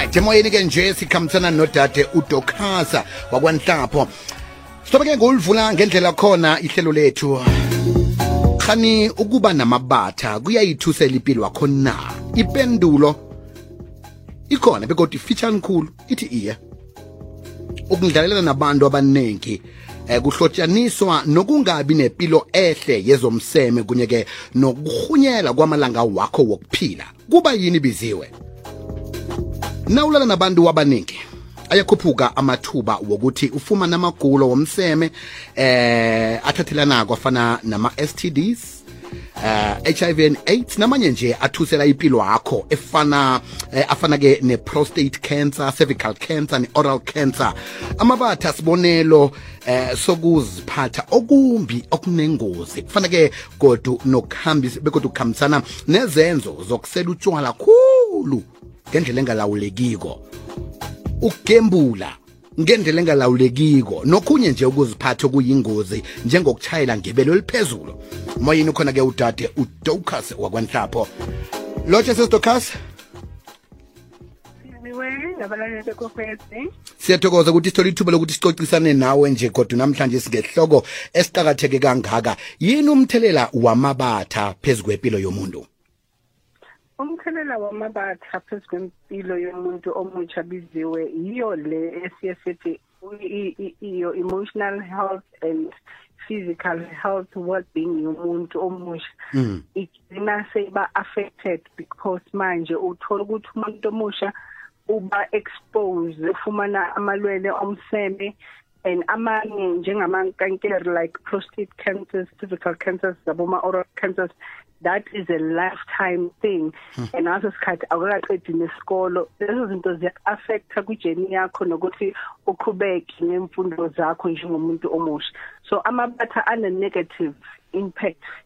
right emoyeni ke nje sikhambisana nodade udokhasa wakwanhlapho. Sitobeke ngolivula ngendlela khona ihlelo lethu. Khani ukuba namabatha kuyayithusela impilo wakho na? Ipendulo ikhona bekodwa ifitshani khulu ithi iye. Ukundlalela nabantu abaningi eh kuhlotshaniswa nokungabi nempilo ehle yezomseme kunye ke nokuhunyela kwamalanga wakho wokuphila. Kuba yini biziwe nawulala nabantu abaningi. Ayakhuphuka amathuba wokuthi ufumane amagulo womseme eh athathelanako afana nama-STDs uh, HIV and AIDS namanye nje athusela impilo yakho efana eh, afana ke ne prostate cancer cervical cancer ne oral cancer. Amabatha sibonelo eh sokuziphatha okumbi okunengozi. Kufana ke godu nokuhambisa begodu ukuhambisana nezenzo zokusela utshwala khulu ngendlela engalawulekiko. Ukugembula ngendlela engalawulekiko. Nokhunye nje ukuziphatha okuyingozi njengokuchayela ngebelo eliphezulu. Moyeni khona ke udade udocas wakwanhlapho. Lotshe bekokwezi siyathokoza ukuthi sithole ithuba lokuthi sicocisane nawe nje kodwa namhlanje singehloko esiqakatheke kangaka. Yini umthelela wamabatha phezu kwempilo yomuntu? Umthelela wamabatha phezu kwempilo yomuntu omutsha biziwe yiyo le esiye sithi i- i- iyo emotional health and physical health well-being yomuntu omusha. Igcina seyiba affected because manje uthola ukuthi umuntu omusha uba exposed ufumana amalwele omseme and amanye njengamankankere like prostate cancers cervical cancers zaboma oral cancers that is a lifetime thing. And ngaso sikhathi awukaqedi nesikolo. Lezo zinto ziya-affecta kwijeni yakho nokuthi uqhubeke nemfundo zakho njengomuntu omusha. So amabatha ane-negative impact efu-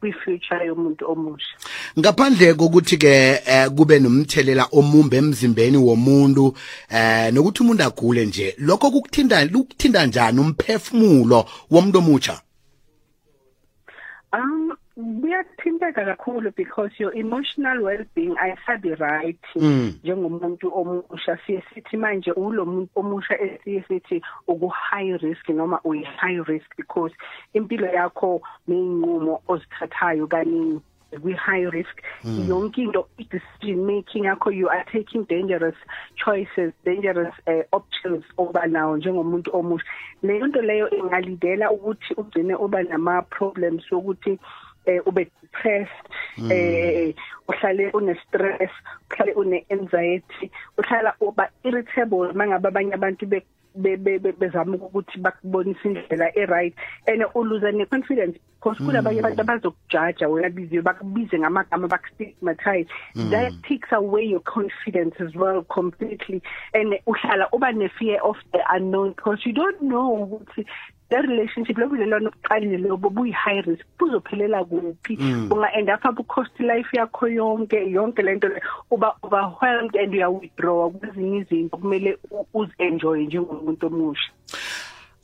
kwi-future yomuntu omusha. Ngaphandle kokuthi ke eh, kube nomthelela omumbe emzimbeni womuntu eh nokuthi umuntu agule nje lokho kukuthinta ukuthinta njani umphefumulo womuntu omutsha? Um kuyathinteka kakhulu because your emotional well-being ayisabi right. Mm. njengomuntu omusha siye sithi manje ulo muntu omusha esiye sithi uku high risk noma uyi high risk because impilo yakho neyinqumo ozithathayo kaningi kwi high risk. Yonke into i decision making yakho you are taking dangerous choices dangerous uh, options oba nawo njengomuntu omusha. Leyo nto leyo ingalidela ukuthi ugcine uba nama problems ukuthi eh ube depressed eh uhlale une stress uhlale une anxiety uhlala uba irritable mangabe abanye abantu be be- be- be- bezama ukuthi bakubonisa indlela e-right and uluza ne-confidence because kulabanye abantu abazokujaja wena biziwe bakubize ngamagama bakustigmatize that takes away your confidence as well completely. And uhlala uba ne-fear of the unknown because you don't know ukuthi the relationship lobudlelwano obuqalile lobo buyi-high risk buzophelela kuphi? Unga-end up up cost life yakho yonke yonke lento le uba overwhelmed and uya-withdrawa kwezinye izinto kumele u- uzi-enjoye njengomuntu omusha.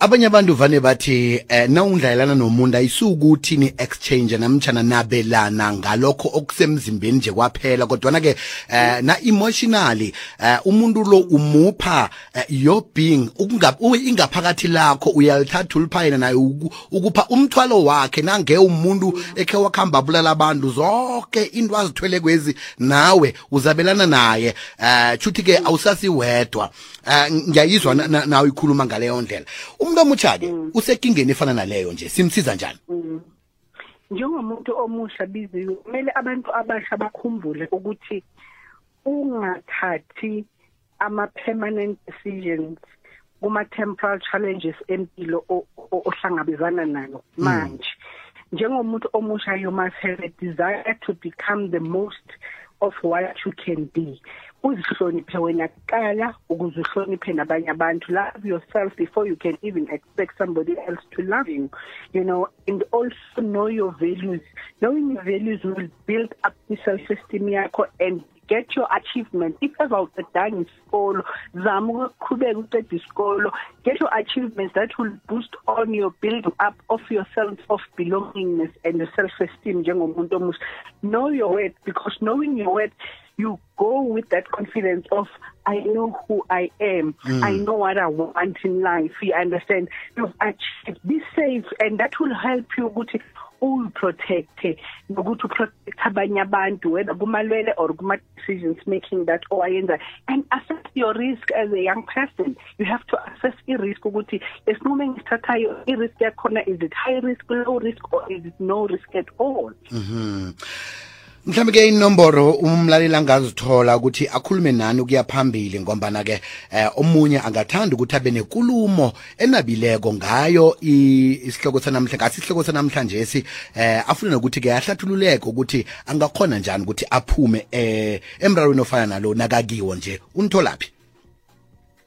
Abanye abantu vane bathi eh nawundlalana nomuntu ayisukuthi ni exchange namtjana nabelana ngalokho okusemzimbeni nje kwaphela. Kodwa na ke eh na emotionally eh umuntu lo umupha eh, your being ingaphakathi lakho uyalithatha uliphayena naye uku- ukupha umthwalo wakhe. Nange umuntu ekhe wakhamba bulala abantu zonke into azithwele kwezi nawe uzabelana naye. Eh chuthi ke awusasiwedwa. Eh ngiyayizwa na- na- nawe ikhuluma ngaleyo ndlela. Umuntu omutsha ke usekingeni efana naleyo nje simsiza njani? Njengomuntu omusha biziwe kumele abantu abasha bakhumbule ukuthi ungathathi ama-permanent decisions kuma-temporal challenges empilo o- o- ohlangabezana nayo manje. Njengomuntu omusha you must have a desire to become the most of what you can be. Uzihloniphe wena kuqala ukuze uhloniphe nabanye abantu. Love yourself before you can even expect somebody else to love you you know and also know your values. Knowing your values will build up the self esteem yakho and get your achievement. If ever uqedanga isikolo zama ukuqhubeka uqeda isikolo get your achievements that will boost on your building up of your sense of belongingness and your self esteem njengomuntu omusha. Know your worth because knowing your worth you go with that confidence of I know who I am. Mm. I know what I want in life. You understand? You've achieved. Be safe and that will help you ukuthi uyiprotecte nokuthi uprotect abanye abantu whether kumalwele or kuma decisions making that owayenza and assess your risk as a young person you have to assess i risk ukuthi esinqumo engisithathayo i risk yakhona is it high risk low risk or is it no risk at all mhm mhlawumbe ke inomboro umlaleli angazithola ukuthi akhulume nani ukuya phambili ngombana ke eh, omunye angathanda ukuthi abe nenkulumo enabileko ngayo isihloko sanamhlanje ngasi isihloko sanamhlanje si eh afuna nokuthi ke ahlathululeke ukuthi angakhona njani ukuthi aphume eh emrarweni ofana nalo nakakiwo nje. Unitholaphi?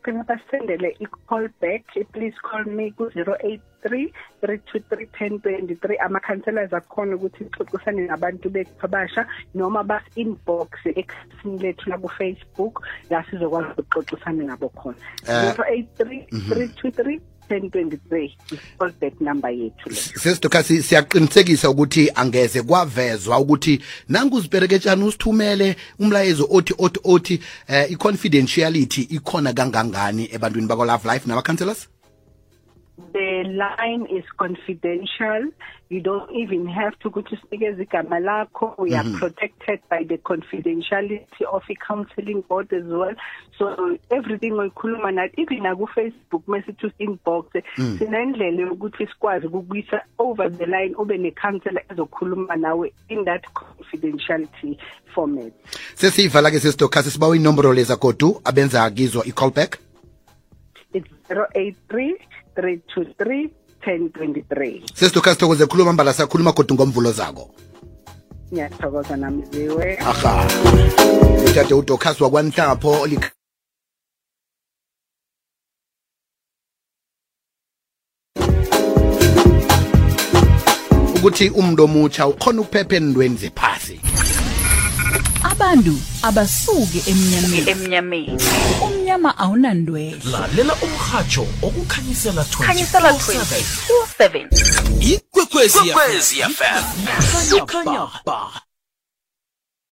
Can basendele i-call back please call me ku-083 323 1023 ama-counselors akhona ukuthi ixoxisane nabantu bethu abasha noma bas-inbox ekhasini lethu laku-facebook la sizokwazi ukuxoxisane nabo khona. 083 323 1023 i-callback number yethu le. Sesidokhasi siyaqinisekisa ukuthi angeze kwavezwa ukuthi nanguzipereketshana usithumele umlayezo othi othi othi eh, i-confidentiality ikhona kangangani ebantwini bako love life naba-counselors the line is confidential. You don't even have to ukuthi sinikeze igama lakho. We are mm -hmm. protected by the confidentiality of the counseling board as well. So everything oyikhuluma nathi even naku Facebook message to inbox mm. sinendlela yokuthi sikwazi ukubuyisa over the line ube ne counselor ezokhuluma nawe in that confidentiality format. Sesiyivala ke sesidokhasi sibawa inombolo leza godu abenza kizwa i-callback. It's 083 323 1023 sesidokhasi thokoze khuluma mbala sakhuluma godu ngomvulo zako. Ngiyathokoza nami ziwe. Aha. Utade udokhasi wakwanhlapho ukuthi umuntu omutsha ukhona ukuphepha endweni zephasi. Abantu abasuke emnyameni. Emnyameni. Umnyama awunandwele lalela umhajo okukhanyisela 24/7 ikwekwezi fm khanya ba